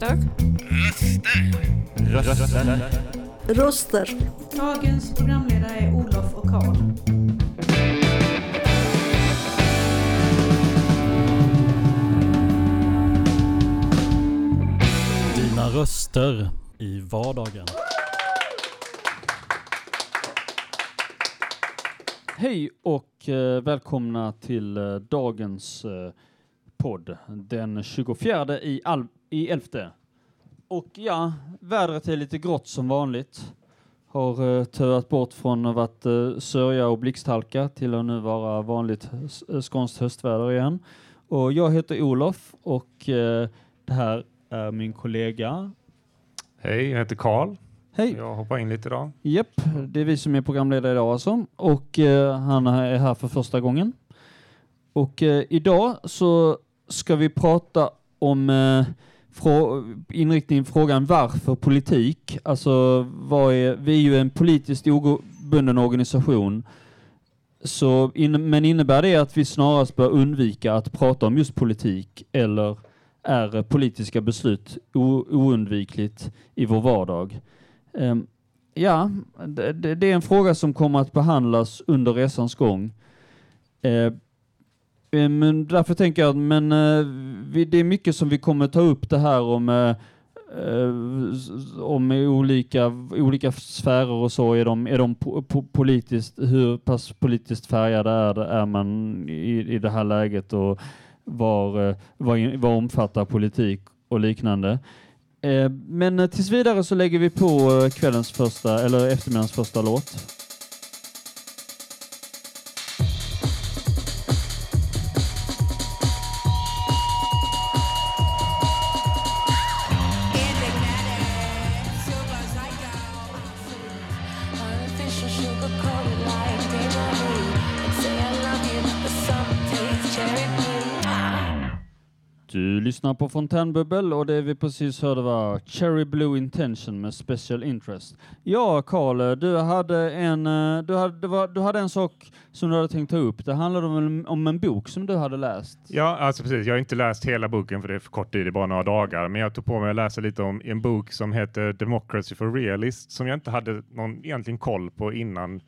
Röster. Röster. Röster. Röster. Dagens programledare är Olof och Karl. Dina röster i vardagen. Hej och eh, välkomna till eh, dagens eh, podd den 24 i, al- i elfte. Och ja, vädret är lite grått som vanligt. Har eh, töat bort från att varit eh, sörja och blixthalka till att nu vara vanligt eh, skånskt höstväder igen. Och jag heter Olof och eh, det här är min kollega. Hej, jag heter Karl. Hej! Jag hoppar in lite idag. Japp, det är vi som är programledare idag alltså. Och eh, han är här för första gången. Och idag så ska vi prata om frå- inriktningen på frågan varför politik? Alltså, vad är, vi är ju en politiskt obunden organisation. Så in, men innebär det att vi snarast bör undvika att prata om just politik eller är politiska beslut o, oundvikligt i vår vardag? Um, ja, det, det är en fråga som kommer att behandlas under resans gång. Uh, Eh, men därför tänker jag att men, eh, det är mycket som vi kommer ta upp det här om eh, om olika, olika sfärer och så. Är de, är de po, po, politiskt, hur pass politiskt färgade är, det, är man i, i det här läget och var, var, vad, omfattar politik och liknande. Men tills vidare så lägger vi på kvällens första, eller eftermiddagens första låt. Lyssnar på Fontänbubbel och det vi precis hörde var Cherry Blue Intention med Special Interest. Ja, Karl, du hade en, eh, du hade, var, du hade en sak som du hade tänkt ta upp. Det handlade om, om en bok som du hade läst. Ja, alltså precis. Jag har inte läst hela boken för det är för kort tid, det är bara några dagar. Men jag tog på mig att läsa lite om en bok som heter Democracy for Realists som jag inte hade någon egentligen koll på innan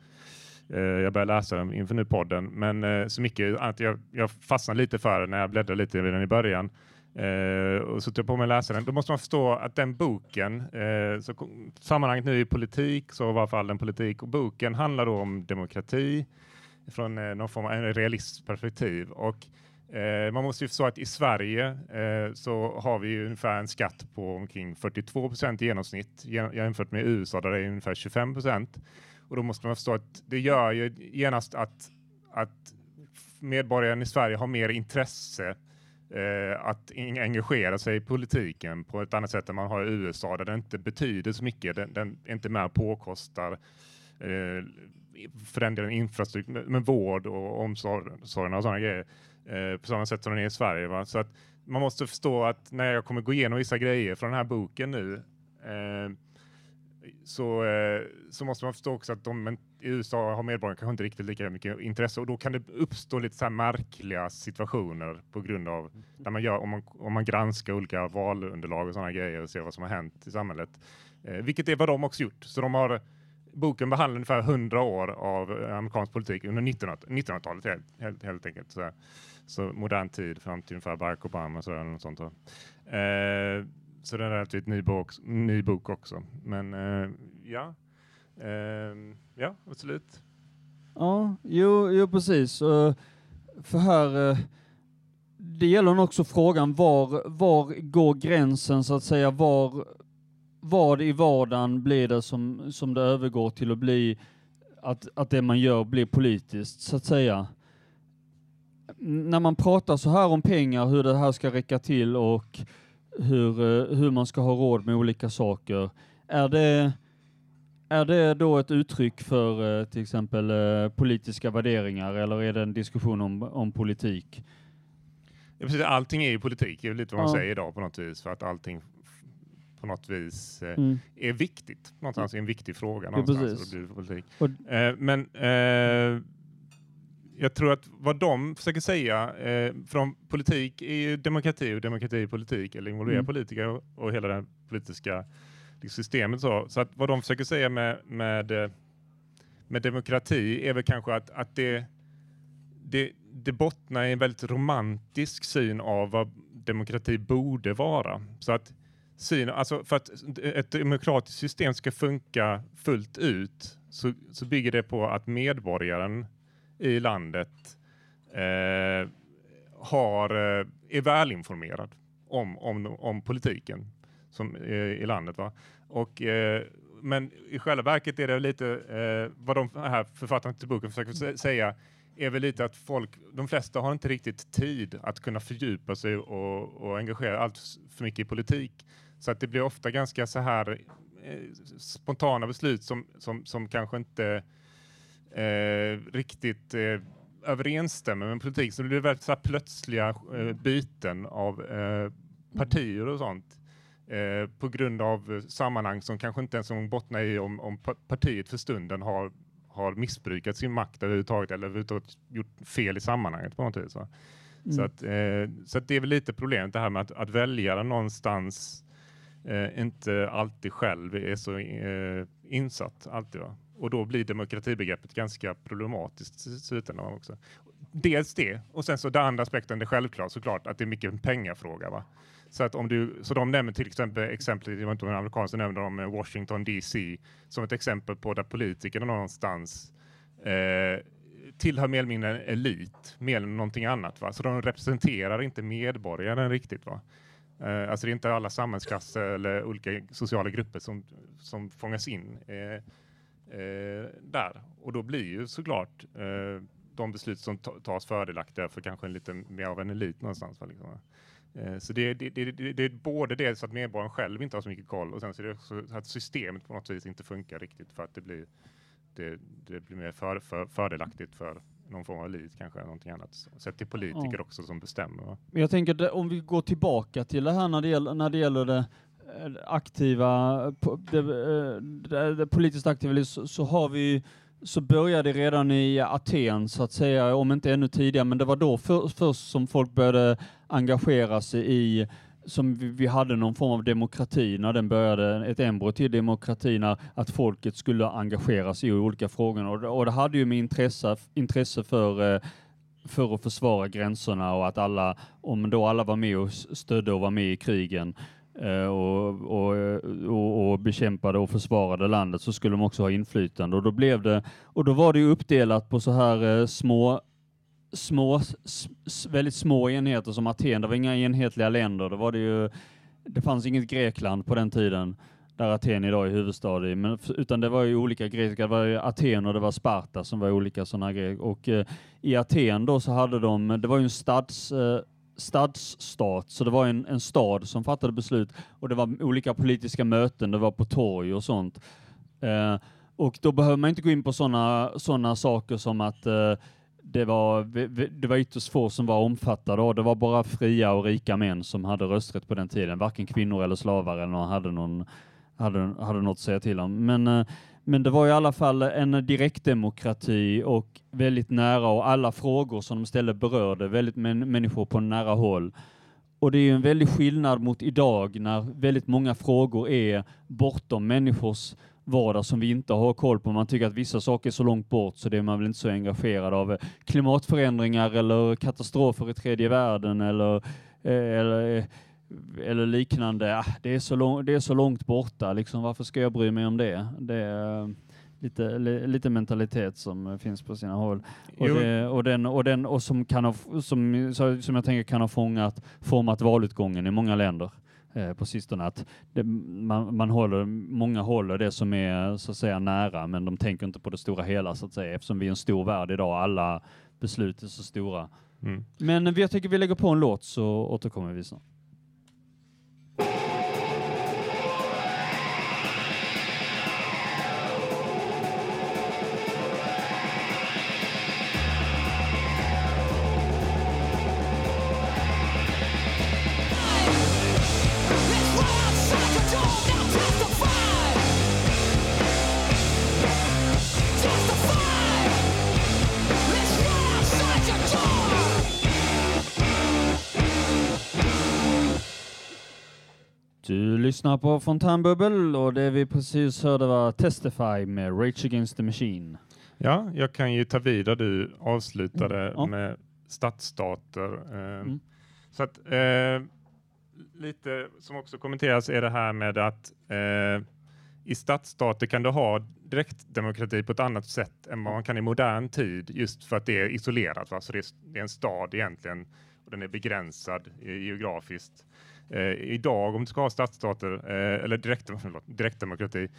eh, jag började läsa den inför nu podden. Men eh, så mycket att jag, jag fastnade lite för den när jag bläddrade lite i den i början. Eh, och så tog jag på mig att läsa den. Då måste man förstå att den boken, eh, så, sammanhanget nu är politik, så var fallen politik och boken handlar då om demokrati från eh, någon form av en realistiskt perspektiv. Och eh, man måste ju förstå att i Sverige eh, så har vi ju ungefär en skatt på omkring 42 procent i genomsnitt jämfört med USA där det är ungefär 25 procent. Och då måste man förstå att det gör ju genast att, att medborgaren i Sverige har mer intresse eh, att engagera sig i politiken på ett annat sätt än man har i USA där det inte betyder så mycket. Den, den är inte med och påkostar eh, för den delen infrastruktur, med, med vård och omsorg och sådana grejer eh, på samma sätt som den är i Sverige. Va? Så att man måste förstå att när jag kommer gå igenom vissa grejer från den här boken nu eh, så, eh, så måste man förstå också att de i USA har medborgarna kanske inte riktigt lika mycket intresse och då kan det uppstå lite så här märkliga situationer på grund av när man gör, om, man, om man granskar olika valunderlag och sådana grejer och ser vad som har hänt i samhället. Eh, vilket är vad de också gjort. Så de har, boken behandlar ungefär 100 år av eh, amerikansk politik under 1900-talet, helt, helt, helt enkelt. Så, så modern tid fram till ungefär Barack Obama och sådär, något sånt. Eh, så det är en relativt ny bok, ny bok också. Men eh, ja, eh, ja absolut. Ja, jo, jo precis. Uh, För här, uh, det gäller nog också frågan var, var går gränsen så att säga, var, vad i vardagen blir det som, som det övergår till att bli, att, att det man gör blir politiskt så att säga. När man pratar så här om pengar, hur det här ska räcka till och hur, eh, hur man ska ha råd med olika saker, är det är det då ett uttryck för eh, till exempel eh, politiska värderingar eller är det en diskussion om, om politik? Ja, precis, allting är ju politik, det är lite vad man Ja. säger idag på något vis. För att allting på något vis eh, Mm. är viktigt. Någonstans är en viktig fråga. Ja, Någonstans, precis. och politik. Och- Eh, men eh, jag tror att vad de försöker säga eh, från politik är ju demokrati och demokrati är politik eller involvera Mm. politiker och, och hela det politiska liksom, systemet. Så, så att vad de försöker säga med, med, eh, med demokrati är väl kanske att, att det, det, det bottnar i en väldigt romantisk syn av vad demokrati borde vara. Så att syn, alltså för att ett demokratiskt system ska funka fullt ut så, så bygger det på att medborgaren i landet eh, har, eh, är välinformerad om, om, om politiken som, eh, i landet. Va? Och, eh, men i själva verket är det lite eh, vad de här författarna till boken försöker säga är väl lite att folk, de flesta har inte riktigt tid att kunna fördjupa sig och, och engagera allt för mycket i politik. Så att det blir ofta ganska så här eh, spontana beslut som, som, som kanske inte eh, riktigt eh, överensstämmer med politik. Så det blir väldigt så plötsliga eh, byten av eh, partier och sånt. Eh, på grund av eh, sammanhang som kanske inte ens en bottnar i om, om pa- partiet för stunden har, har missbrukat sin makt överhuvudtaget eller överhuvudtaget gjort fel i sammanhanget på något vis. Va? Så, Mm. att, eh, så att det är väl lite problemet det här med att, att väljaren någonstans eh, inte alltid själv är så eh, insatt. Alltid, va? Och då blir demokratibegreppet ganska problematiskt i slutändan också. Dels det, och sen så den andra aspekten, det är självklart såklart att det är mycket en pengafråga. Va? Så, att om du, så de nämner till exempel exempel jag vet inte om det nämner de Washington DC som ett exempel på där politikerna någonstans eh, tillhör mer eller mindre en elit, mer än någonting annat. Va? Så de representerar inte medborgaren riktigt. Va? Eh, alltså det är inte alla samhällsklasser eller olika sociala grupper som, som fångas in eh, där. Och då blir ju såklart eh, de beslut som ta- tas fördelaktiga för kanske en lite mer av en elit någonstans. Liksom? Eh, så det, det, det, det, är både det så att medborgaren själv inte har så mycket koll och sen så är det också att systemet på något vis inte funkar riktigt för att det blir, det, blir mer för, för, fördelaktigt för någon form av elit kanske någonting annat. Sett till politiker Ja. också som bestämmer. Va? Men Jag tänker om vi går tillbaka till det här när det gäller, när det, gäller eh, Eh, aktiva, det, eh, det, det politiskt aktiva, så, så har vi så började det redan i Aten så att säga, om inte ännu tidigare, men det var då för, först som folk började engagera sig i som vi, vi hade någon form av demokrati när den började, ett embryo till demokrati när att folket skulle engagera sig i olika frågor. Och, det- och det hade ju med intresse, intresse för eh, för att försvara gränserna och att alla, om då alla var med och stödde och var med i krigen. eh, Eh, och, och, och, och bekämpade och försvarade landet så skulle de också ha inflytande och då blev det, och då var det uppdelat på så här eh, små små, väldigt små enheter som Aten. Det var inga enhetliga länder. Det var det ju, det fanns inget Grekland på den tiden där Aten idag är huvudstad i, men, utan det var ju olika grekiska, det var ju Aten och det var Sparta som var olika sådana grejer. Och eh, i Aten då så hade de, det var ju en stads, eh, stadsstat, så det var en, en stad som fattade beslut och det var olika politiska möten, det var på torg och sånt. Eh, och då behöver man inte gå in på sådana såna saker som att eh, det var, det var ytterst få som var omfattade och det var bara fria och rika män som hade rösträtt på den tiden. Varken kvinnor eller slavar eller någon hade, någon, hade, hade något att säga till om. Men, eh, men det var i alla fall en direktdemokrati och väldigt nära och alla frågor som de ställde berörde väldigt män, människor på nära håll. Och det är ju en väldig skillnad mot idag när väldigt många frågor är bortom människors vardag som vi inte har koll på. Man tycker att vissa saker är så långt bort så det är man väl inte så engagerad av. Klimatförändringar eller katastrofer i tredje världen eller, eh, eller, eh, eller liknande. Ah, Det är, så lång, det är så långt borta, liksom, varför ska jag bry mig om det? Det är eh, lite, li, lite mentalitet som eh, finns på sina håll. Och, det, och, den, och, den, och som, kan ha, som, som jag tänker kan ha fångat, format valutgången i många länder eh, på sistone. Att det, man, man håller, många håller det som är så att säga nära, men de tänker inte på det stora hela så att säga, eftersom vi är en stor värld idag. Alla beslut är så stora. Mm. Men vi- jag tycker vi lägger på en låt så återkommer vi snart. Du lyssnar på Fontänbubbel och det vi precis hörde var Testify med Rage Against the Machine. Ja, jag kan ju ta vid där du avslutade Mm, ja. med stadsstater. Eh, Mm. Så att eh, lite som också kommenteras är det här med att eh, i stadsstater kan du ha direktdemokrati på ett annat sätt än vad man kan i modern tid just för att det är isolerat. Va? Så det är, det är en stad egentligen och den är begränsad geografiskt. Eh, idag om du ska ha stadsstater eh, eller direkt, förlåt, direktdemokrati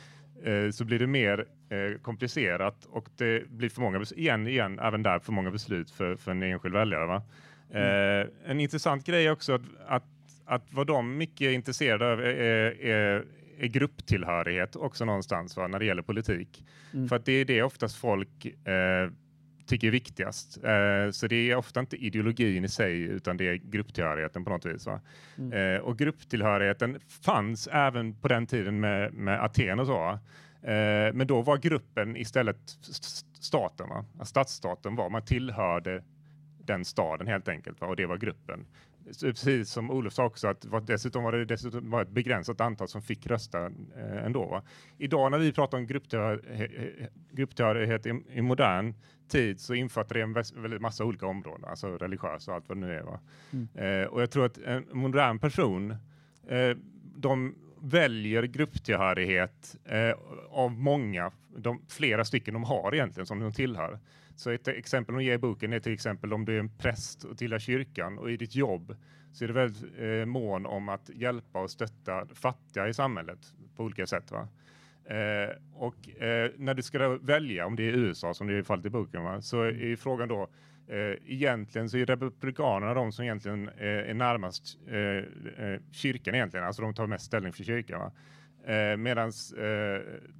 eh, så blir det mer eh, komplicerat och det blir för många, igen, igen, även där för många beslut för, för en enskild väljare. Va? Eh, en intressant grej är också att, att, att vad de mycket är intresserade av är, är, är grupptillhörighet också någonstans va, när det gäller politik. Mm. För att det är det oftast folk eh, tycker är viktigast. Eh, så det är ofta inte ideologin i sig utan det är grupptillhörigheten på något vis. Mm. Eh, och grupptillhörigheten fanns även på den tiden med, med Aten och så. Eh, men då var gruppen istället st- staten. Va? Stadsstaten var, man tillhörde den staden helt enkelt va? och det var gruppen. Så precis som Olof sa också att var, dessutom var det dessutom var ett begränsat antal som fick rösta eh, ändå. Va? Idag när vi pratar om grupptillhörighet i, i modern tid så infattar det en väs- väldigt massa olika områden, alltså religiösa och allt vad det nu är. Va? Eh, och jag tror att en modern person, eh, de väljer grupptillhörighet eh, av många, de, flera stycken de har egentligen som de tillhör. Så ett exempel de ger i boken är till exempel om du är en präst och tillhör kyrkan och i ditt jobb så är du väldigt eh, mån om att hjälpa och stötta fattiga i samhället på olika sätt. Va? Eh, och eh, när du ska välja, om det är USA som det är fallet i boken, va? så är ju frågan då Eh, egentligen så är republikanerna de som egentligen eh, är närmast eh, eh, kyrkan egentligen, alltså de tar mest ställning för kyrkan. Medan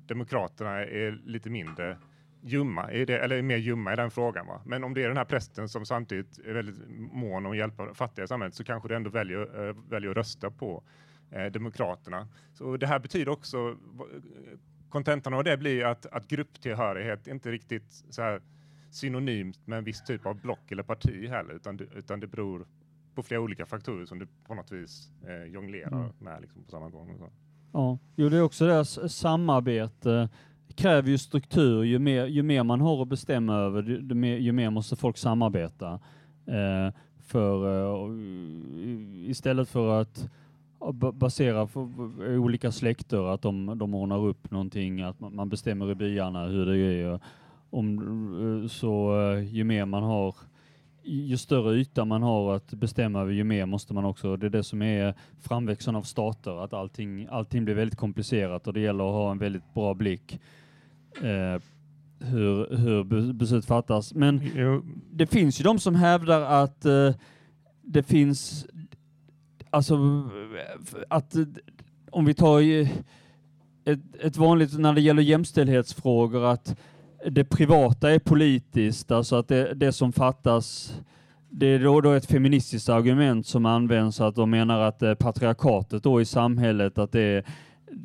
demokraterna är lite mindre ljumma, är det, eller är mer ljumma i den frågan. Va? Men om det är den här prästen som samtidigt är väldigt mån om att hjälpa fattiga i samhället så kanske du ändå väljer, väljer att rösta på demokraterna. Så det här betyder också, kontentan av det blir att, att grupptillhörighet inte riktigt så här synonymt med en viss typ av block eller parti heller, utan det, utan det beror på flera olika faktorer som du på något vis eh, jonglerar Mm. med liksom, på samma gång. Och så. Ja, jo det är också deras samarbete kräver ju struktur. Ju mer, ju mer man har att bestämma över, ju, ju, mer, ju mer måste folk samarbeta. Eh, för, eh, istället för att ba- basera på olika släkter, att de, de ordnar upp någonting, att man, man bestämmer i byarna hur det är. Om, eh, så eh, ju mer man har ju större yta man har att bestämma över, ju mer måste man också, det är det som är framväxten av stater, att allting, allting blir väldigt komplicerat och det gäller att ha en väldigt bra blick eh, hur, hur be- beslut fattas. Men Jo, det finns ju de som hävdar att eh, det finns, alltså att om vi tar ett, ett vanligt, när det gäller jämställdhetsfrågor, att det privata är politiskt, alltså att det, det som fattas det är då, då ett feministiskt argument som används, att de menar att eh, patriarkatet då i samhället, att det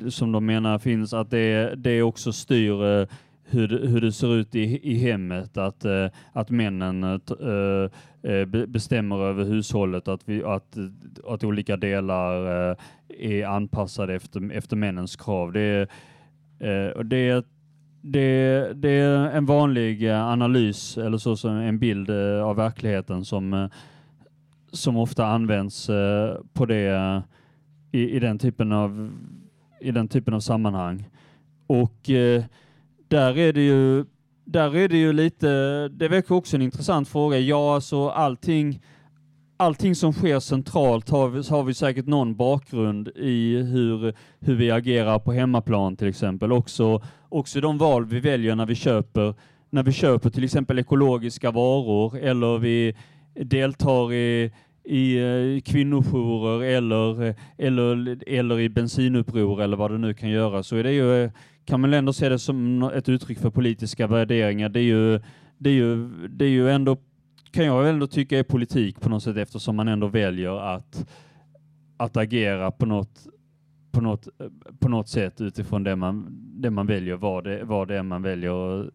som de menar finns, att det, det också styr eh, hur, det- hur det ser ut i, i hemmet, att, eh, att männen eh, eh, eh bestämmer över hushållet, att, vi, att, att olika delar eh, är anpassade efter, efter männens krav. Det är, eh, det, det, det är en vanlig analys, eller så som en bild eh, av verkligheten som, som ofta används på det i, i, den typen av, i den typen av sammanhang. Och eh, där är det ju där är det ju lite, det väcker också en intressant fråga. Ja, alltså allting, allting som sker centralt har vi, har vi säkert någon bakgrund i hur, hur vi agerar på hemmaplan till exempel. Också, också de val vi väljer när vi köper, när vi köper till exempel ekologiska varor eller vi deltar i i eh, kvinnojourer eller, eller, eller i bensinuppror eller vad det nu kan göra så är det ju, eh, kan man ändå se det som ett uttryck för politiska värderingar. Det är ju, det är ju, det är ju ändå, kan jag ändå tycka är politik på något sätt eftersom man ändå väljer att, att agera på något, på något, eh, på något sätt utifrån det man, det man väljer, vad det, vad det är man väljer. Eh,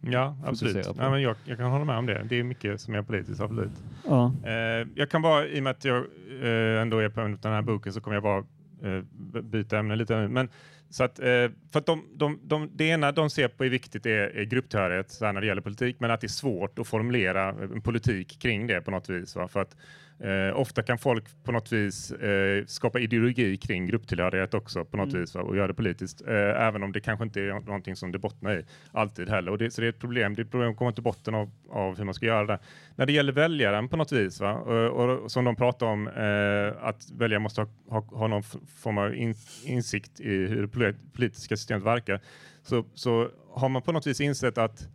Ja, absolut. Ja, men jag, jag kan hålla med om det. Det är mycket som är politiskt, absolut. Ja. Eh, jag kan bara, i och med att jag eh, ändå är på den här boken, så kommer jag bara eh, byta ämne lite. Men, så att, eh, för att de, de, de, det ena de ser på är viktigt är, är grupptillhörighet när det gäller politik, men att det är svårt att formulera en politik kring det på något vis. Va? För att Eh, ofta kan folk på något vis eh, skapa ideologi kring grupptillhörighet också på något Mm. vis va? och göra det politiskt. Eh, även om det kanske inte är nå- någonting som det bottnar i alltid heller. Och det, så det är ett problem. Det är ett problem att komma till botten av, av hur man ska göra det. När det gäller väljaren på något vis, va? Och, och, som de pratar om, eh, att väljare måste ha, ha, ha någon form av in, insikt i hur det poli- politiska systemet verkar, så, så har man på något vis insett att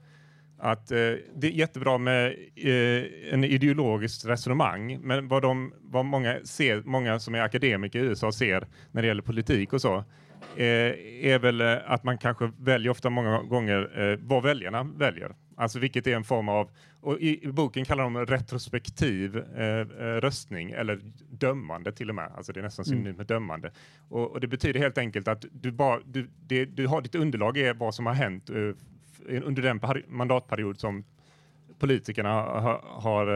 att eh, det är jättebra med eh, en ideologiskt resonemang, men vad, de, vad många, ser, många som är akademiker i USA ser när det gäller politik och så, eh, är väl eh, att man kanske väljer ofta många gånger eh, vad väljarna väljer. Alltså vilket är en form av, och i, i boken kallar de retrospektiv eh, eh, röstning eller dömande till och med. Alltså det är nästan synonymt med dömande. Och, och det betyder helt enkelt att du, bara, du, det, du har, ditt underlag är vad som har hänt eh, under den mandatperiod som politikerna har, har,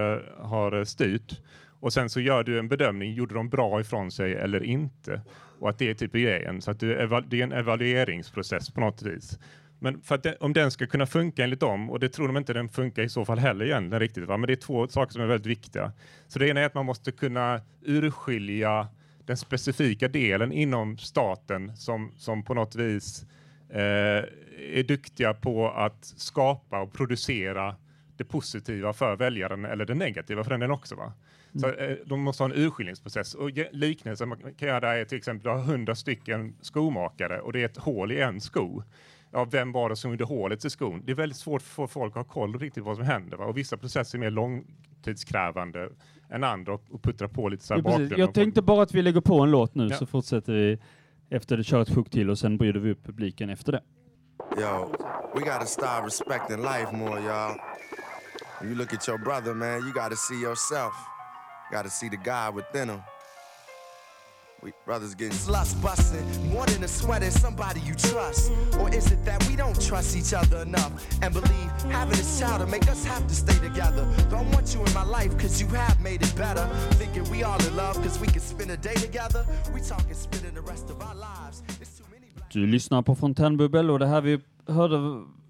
har styrt. Och sen så gör du en bedömning, gjorde de bra ifrån sig eller inte? Och att det är typ grejen, så att det är en evalueringsprocess på något vis. Men för att det, om den ska kunna funka enligt dem, och det tror de inte den funkar i så fall heller egentligen riktigt, va? men det är två saker som är väldigt viktiga. Så det ena är att man måste kunna urskilja den specifika delen inom staten som, som på något vis eh, är duktiga på att skapa och producera det positiva för väljaren eller det negativa för den också. Va? Så, eh, de måste ha en urskiljningsprocess. Och liknelsen man kan göra där är till exempel du har hundra stycken skomakare och det är ett hål i en sko. Ja, vem var det som gjorde hålet i skon? Det är väldigt svårt för folk att ha koll riktigt vad som händer. Va? Och vissa processer är mer långtidskrävande än andra och, puttra på lite så här Ja. Jag tänkte bara att vi lägger på en låt nu Ja. så fortsätter vi efter det, kör ett sjok till och sen bjuder vi upp publiken efter det. Yo, we gotta start respecting life more, y'all. When you look at your brother, man, you gotta see yourself. You gotta see the God within him. We brothers getting Lust busting, more than a sweat is somebody you trust. Or is it that we don't trust each other enough and believe having this child will make us have to stay together? Don't want you in my life cause you have made it better. Thinking we all in love cause we can spend a day together. We talking spending the rest of our lives. It's too many black Du lyssnar på Fontänbubbel och det här vi hörde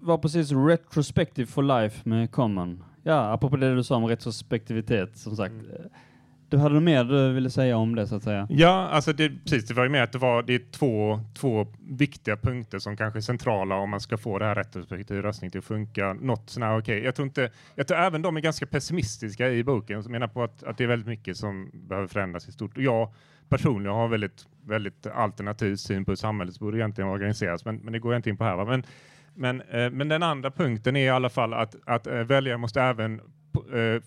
var precis Retrospective for Life med Common. Ja, apropå det du sa om retrospektivitet, som sagt. Mm. Du hade något mer du ville säga om det, så att säga? Ja, alltså det, precis, det var ju med att det, var, det är två, två viktiga punkter som kanske är centrala om man ska få det här retrospektiv röstning till att funka. Något sånär okej. Jag tror inte, jag tror även de är ganska pessimistiska i boken som menar på att, att det är väldigt mycket som behöver förändras i stort. Och jag personligen har väldigt, väldigt alternativ syn på hur samhället borde egentligen organiseras, men, men det går jag inte in på här. Va? Men, men, eh, men den andra punkten är i alla fall att, att eh, väljare måste även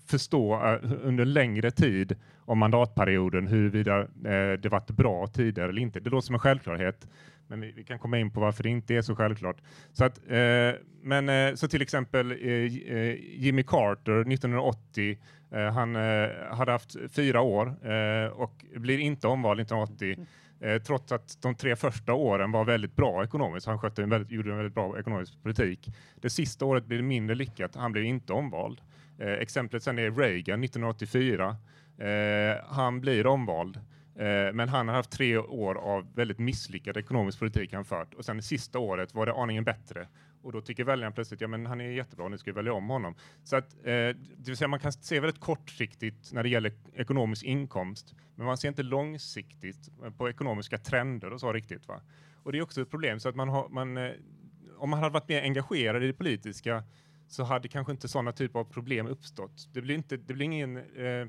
förstå eh, under längre tid om mandatperioden huruvida eh, det varit bra tider eller inte. Det låter som en självklarhet, men vi, kan komma in på varför det inte är så självklart. Så, att, eh, men, eh, så till exempel eh, eh, Jimmy Carter 1980, eh, han eh, hade haft fyra år eh, och blir inte omvald 1980 eh, trots att de tre första åren var väldigt bra ekonomiskt. Han skötte en väldigt, gjorde en väldigt bra ekonomisk politik. Det sista året blev mindre lyckat. Han blev inte omvald. Eh, exemplet sen är Reagan 1984. Eh, han blir omvald. Eh, men han har haft tre år av väldigt misslyckad ekonomisk politik han fört. Och sen det sista året var det aningen bättre. Och då tycker väljarna plötsligt, ja men han är jättebra, nu ska vi välja om honom. Så att, eh, det vill säga man kan se väldigt kortsiktigt när det gäller ekonomisk inkomst, men man ser inte långsiktigt eh, på ekonomiska trender och så riktigt. Va? Och det är också ett problem, så att man har, man, eh, om man hade varit mer engagerad i det politiska så hade kanske inte sådana typer av problem uppstått. Det blir, inte, det blir ingen eh,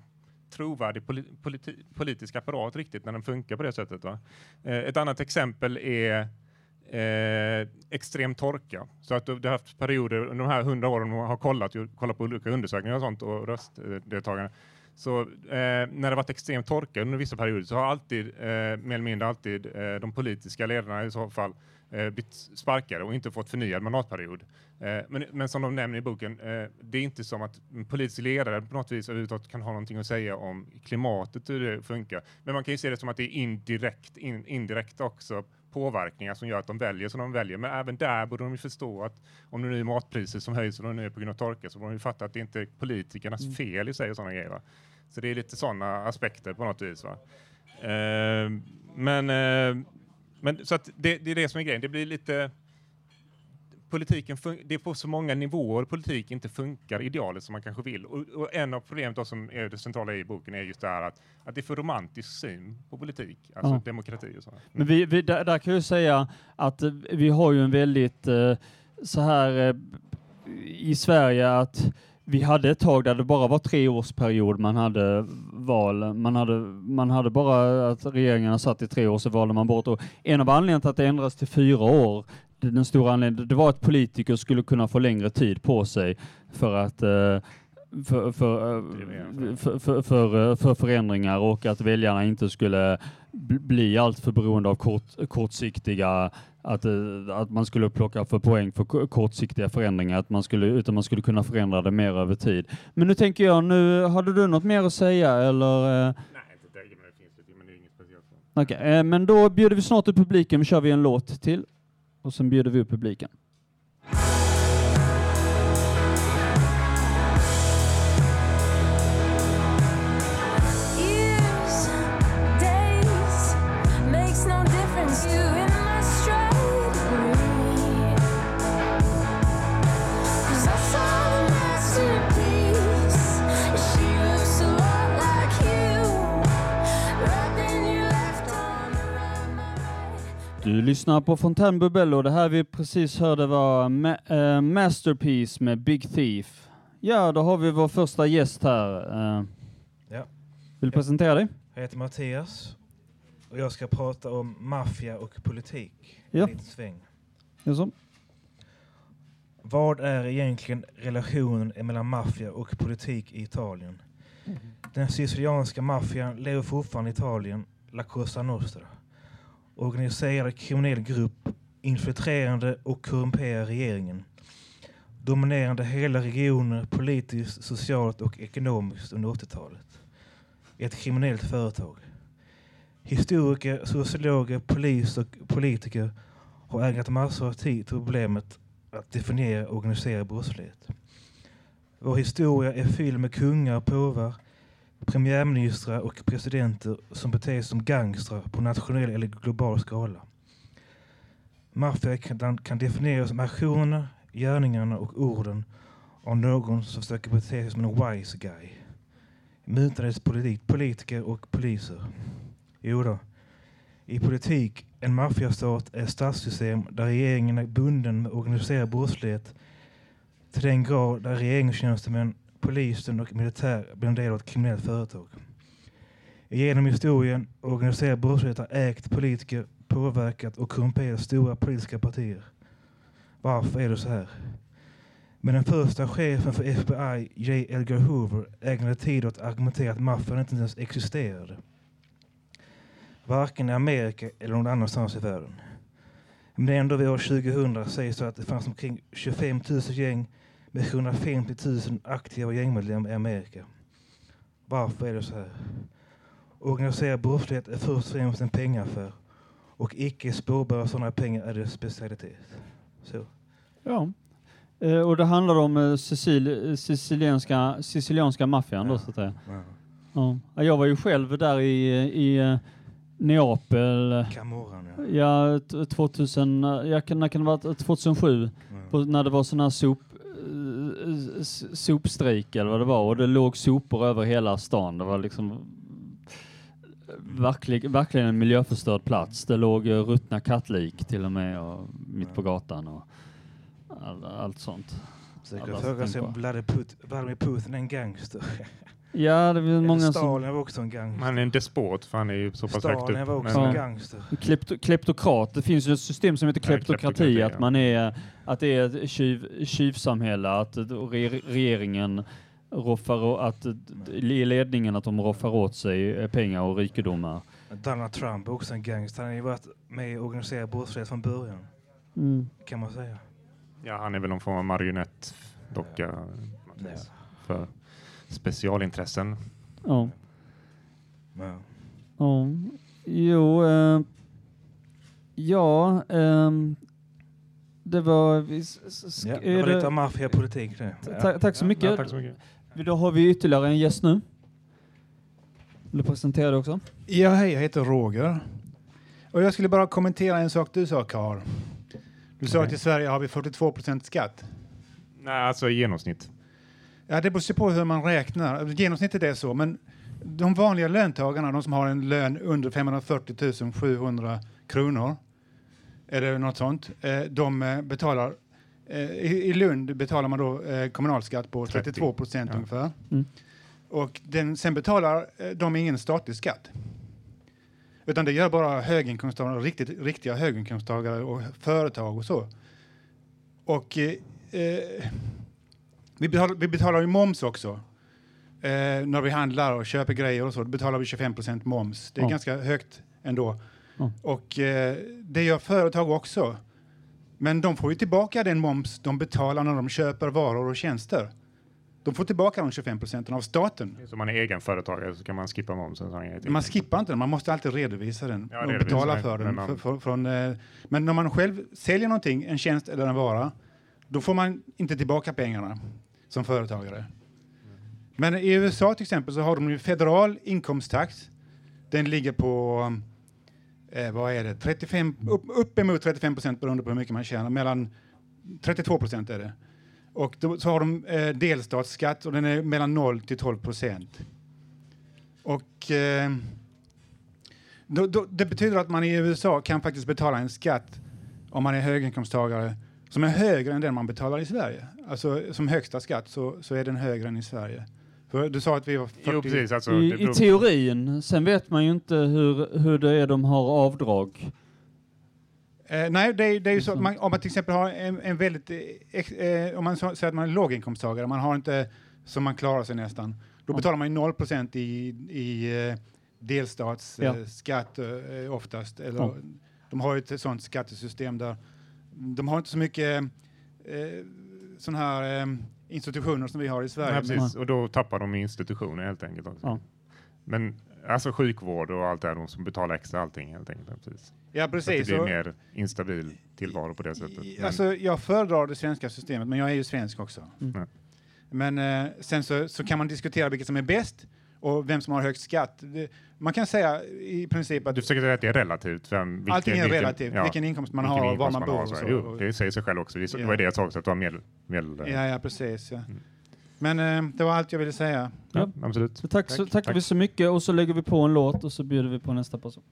trovärdig politi, politisk apparat riktigt när den funkar på det sättet. Va? Eh, ett annat exempel är eh, extrem torka. Så att du du har haft perioder under de här hundra åren och har kollat, kollat på olika undersökningar och sånt och röstdeltagande. Så eh, när det varit extrem torka under vissa perioder så har alltid, eh, mer eller mindre alltid, eh, de politiska ledarna i så fall eh, blivit sparkade och inte fått förnyad mandatperiod. Eh, men, men som de nämner i boken, eh, det är inte som att en politisk ledare på något vis överhuvudtaget kan ha någonting att säga om klimatet, hur det funkar. Men man kan ju se det som att det är indirekt, in, indirekt också påverkningar som gör att de väljer som de väljer. Men även där borde de ju förstå att om det nu är matpriser som höjs och de nu är på grund av torka så borde de ju fatta att det inte är politikernas fel i sig och sådana grejer. Va? Så det är lite sådana aspekter på något vis. Va? Eh, Men, eh, men så att det, det är det som är grejen. Det blir lite... Politiken det är på så många nivåer politik inte funkar idealiskt som man kanske vill. Och, och en av problemen då som är det centrala i boken är just det här att, att det är för romantisk syn på politik, alltså Ja. demokrati och så. Men vi, vi, där, där kan jag säga att eh, vi har ju en väldigt eh, så här eh, i Sverige att vi hade ett tag där det bara var tre årsperiod man hade val. Man hade, man hade bara att regeringarna satt i tre år så valde man bort. Och en av anledningarna till att det ändras till fyra år, den stora anledningen, det var att politiker skulle kunna få längre tid på sig för att eh, för, för, eh, för, för, för, eh, för förändringar och att väljarna inte skulle bl- bli allt för beroende av kort, kortsiktiga att, att man skulle plocka för poäng för ko- kortsiktiga förändringar, att man skulle, utan man skulle kunna förändra det mer över tid. Men nu tänker jag, nu hade du något mer att säga eller? Nej, inte det, men det finns lite, men det är inget speciellt. Okej, men då bjuder vi snart upp publiken, kör vi en låt till och sen bjuder vi upp publiken. Du lyssnar på Fontänbubbel och det här vi precis hörde var Ma- eh, Masterpiece med Big Thief. Ja, då har vi vår första gäst här. Eh, Ja. Vill du presentera dig? Jag heter Mattias och jag ska prata om maffia och politik. Ja. En liten sväng. Jaså? Vad är egentligen relationen mellan maffia och politik i Italien? Den sicilianska maffian lever fortfarande i Italien, La Cosa Nostra. Organiserad kriminell grupp, infiltrerande och korrumperar regeringen. Dominerande hela regioner politiskt, socialt och ekonomiskt under 80-talet. Ett kriminellt företag. Historiker, sociologer, polis och politiker har ägnat massor av tid till problemet att definiera organiserad brottslighet. Vår historia är fylld med kungar och påvar, premiärministrar och presidenter som beter sig som gangstrar på nationell eller global skala. Maffia kan, kan definieras som aktionerna, gärningarna och orden av någon som försöker bete sig som en wise guy. Mutades politik, politiker och poliser. Jo då. I politik, en maffiastat är ett statssystem där regeringen är bunden med organiserad brottslighet till den grad där regeringstjänstemän, polisen och militär blir en del av ett kriminellt företag. Genom historien organiserad brottslighet ägt politiker, påverkat och korrumperat stora politiska partier. Varför är det så här? Men den första chefen för FBI, J. Edgar Hoover, ägnade tid åt att argumentera att maffian inte ens existerade. Varken i Amerika eller någon annanstans i världen. Men ändå vid år 2000 sägs det att det fanns omkring 25 000 gäng med 750 000 aktiva gängmedlemmar i Amerika. Varför är det så här? Organiserad brottslighet är först och främst en pengaffär och icke spårbara sådana pengar är dess specialitet. Så. Ja. Eh, och det handlar om eh, Sicil, eh, sicilianska, sicilianska maffian då Ja. så att säga. Ja. Ja. Ja, Jag var ju själv där i, i eh, Neapel, Camorran, ja. ja, t- 2000, eh, jag när kan det varit? 2007, ja. på, när det var sån här sop, eh, sopstrejk eller vad det var och det låg sopor över hela stan. Det var liksom verklig, verkligen en miljöförstörd plats. Det låg eh, ruttna kattlik till och med och, mitt på gatan och all, allt sånt. Kan fråga sig om. Vladimir Put- Vladimir Putin är en gangster. Ja, det är många Eller som... Stalin var också en gangster. Han är en despot för han är ju så pass högt upp. Stalin var också Ja. en gangster. Klepto, kleptokrat. Det finns ju ett system som heter Ja, kleptokrati, kleptokrati, ja. att man är, att det är ett tjuv, tjuvsamhälle, att re, regeringen roffar, att i ledningen att de roffar åt sig pengar och rikedomar. Donald Trump är också en gangster. Han har ju varit med i organiserad brottslighet från början, Mm. kan man säga. Ja, han är väl någon form av marionettdocka Mattias, för specialintressen. Ja. Ja. Ja. Jo, eh, ja, ehm, det var... vi Ja, det var lite av maffiapolitik. Ta- Ja. ta- tack så mycket. Ja, tack så mycket. Då har vi ytterligare en gäst nu. Vill du presentera dig också? Ja, hej, jag heter Roger. Och jag skulle bara kommentera en sak du sa, Karl. Du sa Okej. att i Sverige har vi 42 procent skatt. Nej, alltså i genomsnitt. Ja, det beror på hur man räknar. Genomsnittet är så, men de vanliga löntagarna, de som har en lön under 540 700 kronor, eller något sånt, eh, de eh, betalar eh, i, Lund betalar man då kommunalskatt på 30, 32 procent ja. ungefär. Mm. Och den, sen betalar de ingen statlig skatt. Utan det gör bara höginkomsttagare, riktigt, riktiga höginkomsttagare och företag och så. Och eh, vi, betalar, vi betalar ju moms också. Eh, när vi handlar och köper grejer och så, då betalar vi 25 procent moms. Det är Ja. ganska högt ändå. Ja. Och eh, det gör företag också. Men de får ju tillbaka den moms de betalar när de köper varor och tjänster. De får tillbaka de 25 procenten av staten. Så man är egenföretagare så kan man skippa momsen. Så Man skippar inte den, man måste alltid redovisa den Ja, och redovisa betala för den. men man- För, för, från, eh, men när man själv säljer någonting, en tjänst eller en vara, då får man inte tillbaka pengarna som företagare. Men i USA till exempel så har de ju federal inkomsttax. Den ligger på, eh, vad är det, 35, upp, uppemot 35 procent beroende på hur mycket man tjänar. Mellan 32 procent är det. Och då, så har de eh, delstatsskatt och den är mellan 0 till 12 procent. Och eh, då, då, det betyder att man i USA kan faktiskt betala en skatt om man är höginkomsttagare som är högre än den man betalar i Sverige. Alltså som högsta skatt så, så är den högre än i Sverige. För du sa att vi var 40... Jo, precis. Alltså, I, I teorin, sen vet man ju inte hur, hur det är de har avdrag. Eh, nej, det är, det är ju så att Mm. man, om man till exempel har en, en väldigt, eh, eh, om man så, säger att man är låginkomsttagare, man har inte som man klarar sig nästan, då Ja. betalar man ju 0 i, i eh, delstatsskatt Ja. eh, skatt, eh, oftast. Eller, Ja. De har ju ett sånt skattesystem där de har inte så mycket eh, sådana här eh, institutioner som vi har i Sverige. Nej, precis. Och då tappar de institutioner helt enkelt. Också. Ja. Men alltså sjukvård och allt det här, de som betalar extra allting helt enkelt. Ja, Precis. ja, Så att precis. det blir mer instabil tillvaro på det sättet. Men, Alltså, jag föredrar det svenska systemet, men jag är ju svensk också. Mm. Men eh, sen så, så kan man diskutera vilket som är bäst och vem som har högst skatt. Det, man kan säga i princip att du försöker säga att det är relativt? Vem, vilken, allting är vilken- relativt, ja, vilken inkomst man vilken har och var inkomst man bor. så. Jo, det säger sig själv också. Det, det Ja. var det jag sa också, att du har medel... medel Ja, ja, precis. Ja. Mm. Men eh, det var allt jag ville säga. ja, absolut. Så tack, så Tack. tackar Tack. vi så mycket och så lägger vi på en låt och så bjuder vi på nästa person.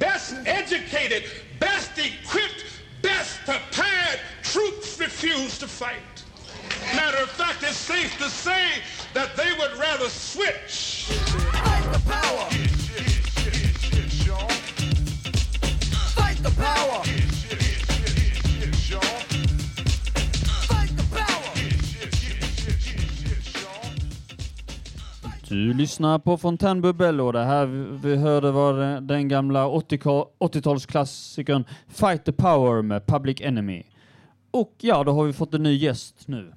best educated, best equipped, best prepared troops refuse to fight. Matter of fact, it's safe to say that they would rather switch. Fight the power. Fight the power. Fight the power. Du lyssnar på Fontänbubbel och det här vi hörde var den- den gamla 80-ka- 80-talsklassikern Fight the Power med Public Enemy. Och ja, då har vi fått en ny gäst nu.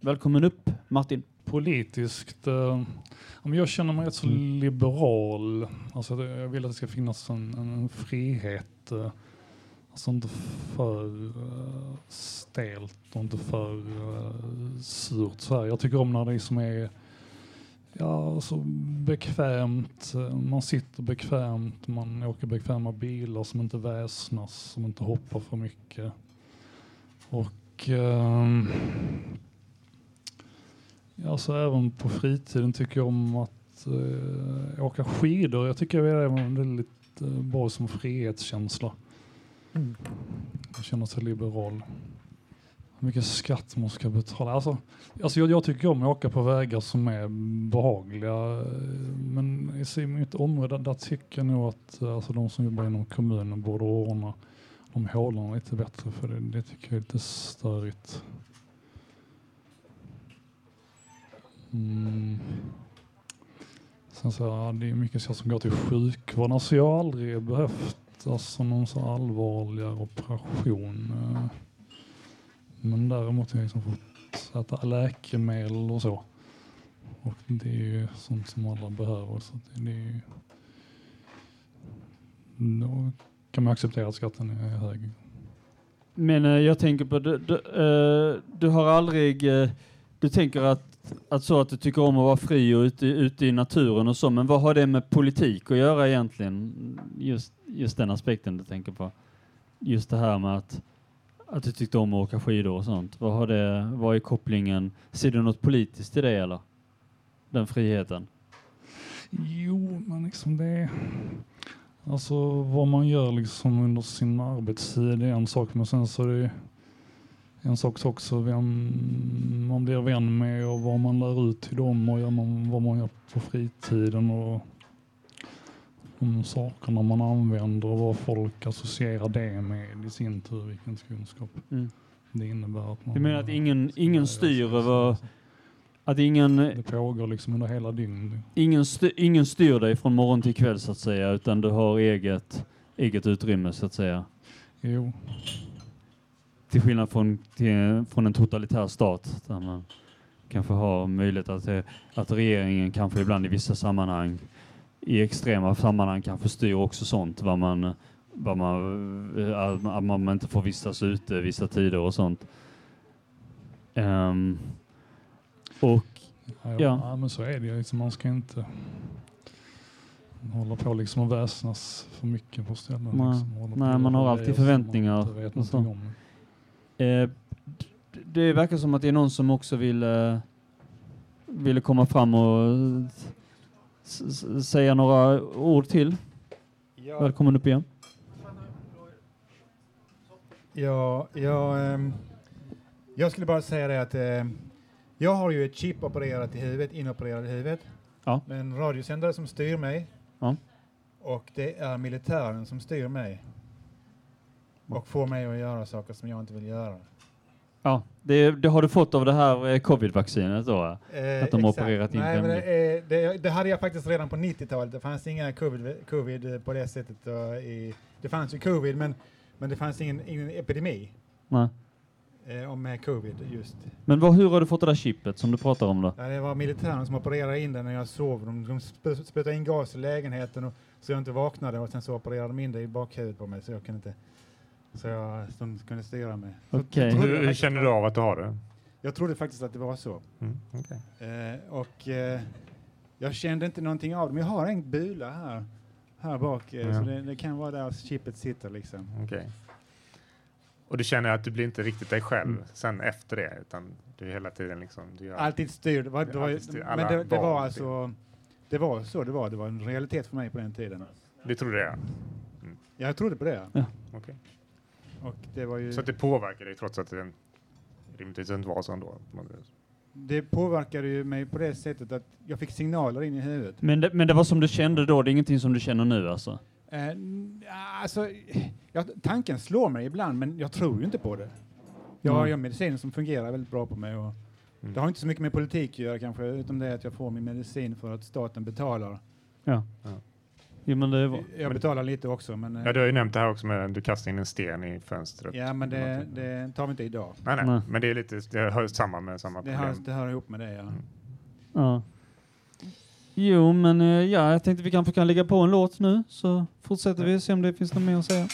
Välkommen upp Martin. politiskt. Eh, jag känner mig rätt så liberal. Alltså, jag vill att det ska finnas en, en, frihet. Eh, alltså inte för eh, stelt och inte för eh, surt. Så här. Jag tycker om när det som är ja, så bekvämt. Eh, Man sitter bekvämt, man åker bekväma bilar som inte väsnas, som inte hoppar för mycket. Och ehm, Ja, så även på fritiden tycker jag om att eh, åka skidor. Jag tycker det är väldigt eh, bra som frihetskänsla. Jag känner sig liberal. Hur mycket skatt man ska betala. Alltså, alltså jag, jag tycker om att åka på vägar som är behagliga. eh, Men i mitt område, där, tycker jag nog att eh, alltså, de som jobbar inom kommunen borde ordna de hålarna lite bättre. För det, det tycker jag är lite störigt. Mm. Sen så, här, det är mycket så som går till sjukvården. Alltså jag har aldrig behövt alltså, någon så allvarligare operation. Men däremot har jag liksom fått äta läkemedel och så. Och det är ju sånt som alla behöver. Så det, det är ju, då kan man acceptera att skatten är hög. Men eh, jag tänker på, du, du, eh, du har aldrig, eh, du tänker att, att så att du tycker om att vara fri och ute, ute i naturen och så, men vad har det med politik att göra egentligen? Just just den aspekten du tänker på. Just det här med att, att du tyckte om att åka skidor och sånt. Vad, har det, vad är kopplingen? Ser du något politiskt i det eller? Den friheten? Jo, men liksom det... Alltså vad man gör liksom under sin arbetstid är en sak, men sen så är det en sak också vem man blir vän med och vad man lär ut till dem och gör man, vad man gör på fritiden och de sakerna man använder och vad folk associerar det med i sin tur, vilken kunskap Mm. det innebär. Att man, Du menar att ingen, ingen styr över... Att ingen, Det pågår liksom under hela dygnet. ingen, styr, ingen styr dig från morgon till kväll så att säga, utan du har eget, eget utrymme så att säga. Jo, Till skillnad från, till, från en totalitär stat där man kanske har möjlighet att, att regeringen kanske ibland i vissa sammanhang, i extrema sammanhang kanske styr också sånt, vad man, vad man, eh, att man- inte får vistas ute vissa tider och sånt. Ehm, och Ja, Ja. ja. men så är det ju. Liksom, man ska inte hålla på liksom och väsnas för mycket på ställen. Nej. Liksom, Nej, man har alltid förväntningar Man inte vet någonting om. Eh, det verkar som att det är någon som också vill eh, ville komma fram och säga några ord till. Ja, Välkommen upp igen. ja, ja, ehm, jag skulle bara säga det att ehm, jag har ju ett chip opererat i huvudet, inopererat i huvudet. Ja. Med en radiosändare som styr mig. Ja. Och det är militären som styr mig. Och får mig att göra saker som jag inte vill göra. Ja, det, det har du fått av det här eh, covid-vaccinet då? Eh, Att de exakt. opererat in Nej, det, det, det hade jag faktiskt redan på 90-talet. Det fanns inga covid, covid på det sättet. I, det fanns ju covid, men, men det fanns ingen, ingen epidemi Nej. eh, om med covid just. Men vad, hur har du fått det där chippet som du pratar om då? Ja, det var militären som opererade in det när jag sov. De, de sp- spruttade in gas i lägenheten och, så jag inte vaknade och sen så opererade de in det i bakhuvudet på mig så jag kunde inte så jag de kunde styra mig. Trodde Hur, hur känner du av att du har det? Jag trodde faktiskt att det var så. Mm, okej. Eh, och eh, jag kände inte någonting av det, men jag har en bula här, här bak, eh, Ja. så det, det kan vara där chippet sitter liksom. Okej. Och du känner att du blir inte riktigt dig själv Mm. sen efter det, utan du är hela tiden liksom... Du gör, Alltid styrd, var, det var, Alltid styrd. men det, det var alltså, det var så det var, det var en realitet för mig på den tiden. Du tror det? ja. Jag trodde på det. Ja. Okej. Och det var ju, Så att det påverkar dig trots att det rimligtvis inte var så ändå? det påverkade ju mig på det sättet att jag fick signaler in i huvudet. Men det, men det var som du kände då, det är ingenting som du känner nu alltså? Eh, alltså, ja, tanken slår mig ibland, men jag tror ju inte på det. Jag har Mm. ju mediciner som fungerar väldigt bra på mig. Och Mm. Det har inte så mycket med politik att göra kanske, utom det att jag får min medicin för att staten betalar. Ja. Ja. Jo men det var... Jag betalar lite också, men, eh, Ja, du har ju nämnt det här också med att du kastar in en sten i fönstret. ja, men det, det tar vi inte idag. Nej, nej, Nej. men det är lite, det hör samman med samma Det problem. hör, det hör ihop med det, ja. Mm. Ja. Jo men eh, ja, jag tänkte vi kanske kan lägga på en låt nu så fortsätter vi se om det finns något mer att säga.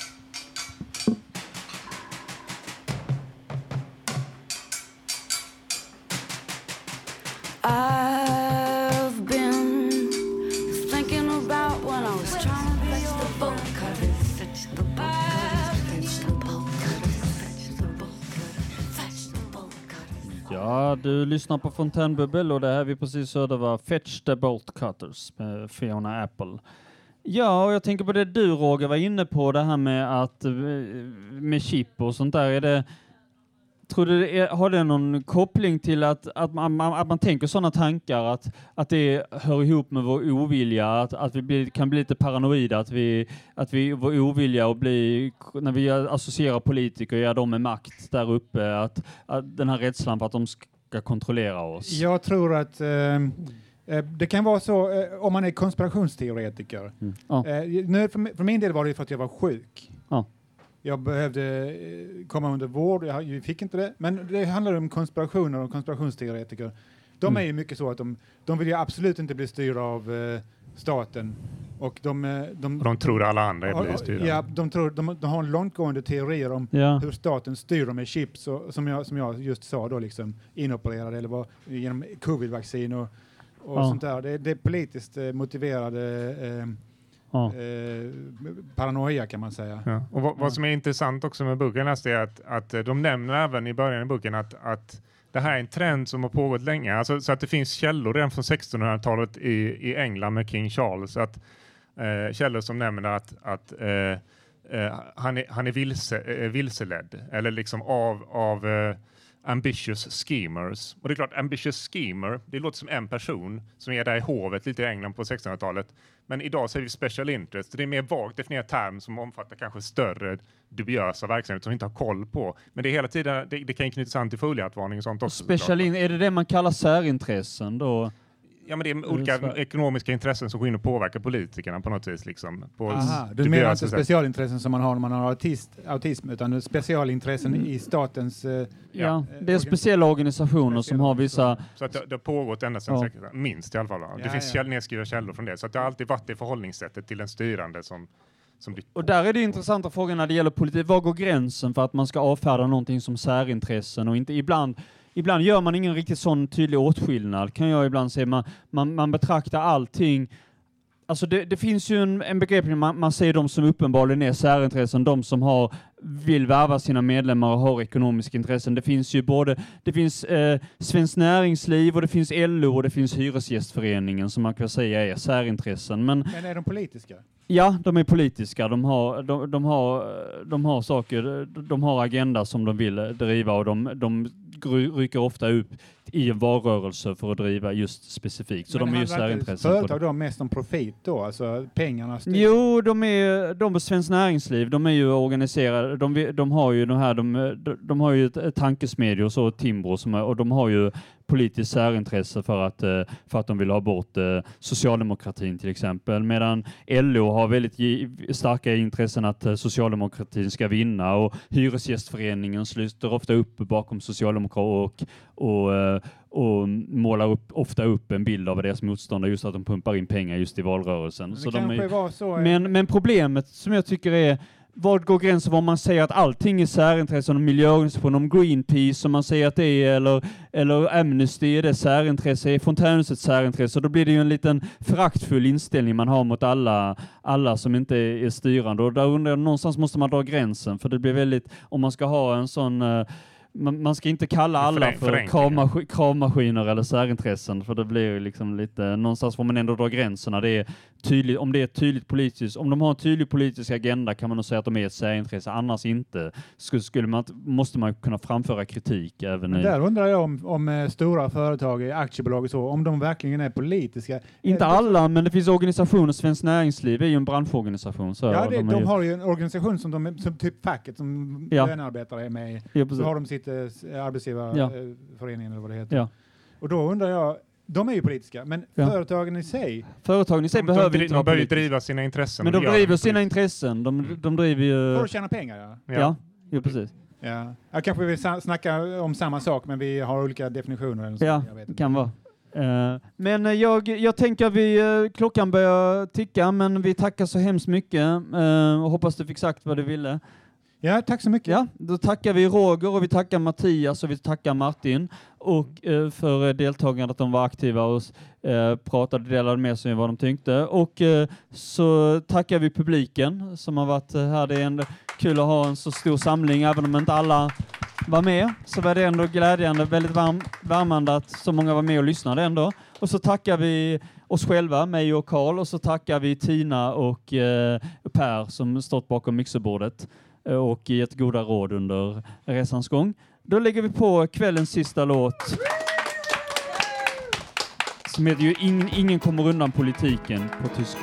Lyssnar på Fontänbubbel och det här vi precis hörde var Fetch the Bolt Cutters med Fiona Apple. Ja, och jag tänker på det du Roger var inne på, det här med att eh, med chip och sånt där. Är det, tror du det är, har det någon koppling till att, att, man, man, att man tänker sådana tankar, att, att det hör ihop med vår ovilja, att, att vi blir, kan bli lite paranoida, att vi, att vi vår ovilja att bli, när vi associerar politiker, ja, de med makt där uppe, att, att den här rädslan för att de ska kontrollera oss. Jag tror att eh, eh, det kan vara så eh, om man är konspirationsteoretiker. Mm. Ja. Eh, nu, för, för min del var det för att jag var sjuk. Ja. Jag behövde eh, komma under vård, jag, jag fick inte det. Men det handlar om konspirationer och konspirationsteoretiker. De Mm. är ju mycket så att de, de vill ju absolut inte bli styrda av eh, staten. Och de, eh, de, Och de tror alla andra Ja, blir. Ja, de, tror, de, de har långtgående teorier om Ja. hur staten styr dem med chips, och, som, jag, som jag just sa då, liksom inopererade eller vad, genom covid-vaccin och, och Ja. sånt där. Det, det är politiskt eh, motiverade eh, Ja. eh, paranoia kan man säga. Ja. Och vad, vad som är intressant också med boken är att, att de nämner även i början av boken att, att det här är en trend som har pågått länge. Alltså, så att det finns källor redan från 1600-talet i, i England med King Charles. Att, eh, källor som nämner att, att eh, eh, han är, han är vilse, eh, vilseledd eller liksom av, av eh, ambitious schemers. Och det är klart, ambitious schemer, det låter som en person som är där i hovet lite i England på 1600-talet. Men idag säger vi special interest. Det är en mer vagt definierad term som omfattar kanske större dubiösa verksamheter som vi inte har koll på. Men det är hela tiden, det, det kan knytas an till foliehattvarning och sånt också. Special in, är det det man kallar särintressen då? Ja, men det är olika Mm, så- ekonomiska intressen som går in och påverkar politikerna på något vis. Liksom, på Aha, du menar dubiösa inte specialintressen som man har när man har autist, autism, utan specialintressen Mm. i statens... eh, Ja, det är speciella organisationer som har vissa... Så att det, det har pågått ända sedan Ja. säkert, minst i alla fall. va? Det Ja, finns ja. nedskrivna källor från det. Så att det har alltid varit det förhållningssättet till den styrande som, som blir Och där är det intressanta frågan när det gäller politik. Var går gränsen för att man ska avfärda någonting som särintressen och inte ibland Ibland gör man ingen riktigt sån tydlig åtskillnad, kan jag ibland säga. Man, man, man betraktar allting Alltså det, det finns ju en, en begreppning, man, man ser de som uppenbarligen är särintressen, de som har, vill värva sina medlemmar och har ekonomiska intressen. Det finns ju både, det finns eh, Svenskt Näringsliv och det finns LO och det finns Hyresgästföreningen som man kan säga är särintressen. Men Men är de politiska? Ja, de är politiska. De har, de, de har, de har saker, de har agenda som de vill driva och de, de rycker ofta upp i en valrörelse för att driva just specifikt. Så Men de är ju särintressen. Företag då mest om profit då? Alltså pengarna styr? Jo, de är, de på Svenskt Näringsliv, de är ju organiserade, de, de har ju de här, de, de, har ju tankesmedjor och så, Timbro, som är, och de har ju politiskt särintresse för att, eh, för att de vill ha bort eh, socialdemokratin till exempel, medan LO har väldigt starka intressen att eh, socialdemokratin ska vinna och Hyresgästföreningen sluter ofta upp bakom socialdemokrater och, och, och målar upp, ofta upp en bild av deras motståndare just att de pumpar in pengar just i valrörelsen. Är, var så... eh, men, men problemet som jag tycker är vad går gränsen var man säger att allting är särintressen, om miljöorganisationer, om Greenpeace, som man säger att det är, eller, eller Amnesty är det särintresse, är Fontänhuset särintresse, då blir det ju en liten föraktfull inställning man har mot alla, alla som inte är, är styrande. Och där undrar jag, någonstans måste man dra gränsen, för det blir väldigt, om man ska ha en sån eh, man, man ska inte kalla alla för kravmaskiner eller särintressen, för det blir ju liksom lite, någonstans får man ändå dra gränserna. Det är tydligt, om det är tydligt politiskt, om de har en tydlig politisk agenda kan man nog säga att de är ett särintresse, annars inte. Skulle, skulle man, måste man kunna framföra kritik även Men i... där undrar jag om, om eh, stora företag, aktiebolag och så, om de verkligen är politiska. Inte Eh, alla, men det finns organisationer, Svenskt Näringsliv är ju en branschorganisation. Så Ja, det, de de, ju, har ju en organisation som, de, som typ facket, som Ja. lönearbetare är med i. Ja, Så har de sitt eh, s- Ja. arbetsgivarföreningen eller vad det heter. Ja. Och då undrar jag, de är ju politiska, men Ja. företagen i sig, Företagen i sig De, behöver de, inte de vara bör ju driva sina intressen. Men de driver sina intressen. De, de driver ju... för att tjäna pengar ja. Ja, ja, ja precis. ja. Jag kanske vill sa- snacka om samma sak, men vi har olika definitioner. Eller så. Ja, jag vet det inte. kan vara. Eh, men eh, jag, jag tänker att vi, eh, klockan börjar ticka, men vi tackar så hemskt mycket och hoppas du fick sagt vad du ville. Ja, tack så mycket. Ja, då tackar vi Roger och vi tackar Mattias och vi tackar Martin och eh, för deltagarna deltagandet att de var aktiva och eh, pratade och delade med sig vad de tyckte. Och eh, så tackar vi publiken som har varit här. Det är ändå kul att ha en så stor samling, även om inte alla var med, så var det ändå glädjande, väldigt varm, värmande att så många var med och lyssnade ändå. Och så tackar vi oss själva, mig och Karl, och så tackar vi Tina och eh, Per som stått bakom mixerbordet eh, och gett goda råd under resans gång. Då lägger vi på kvällens sista låt som heter ju Ingen, ingen kommer undan politiken på tyska.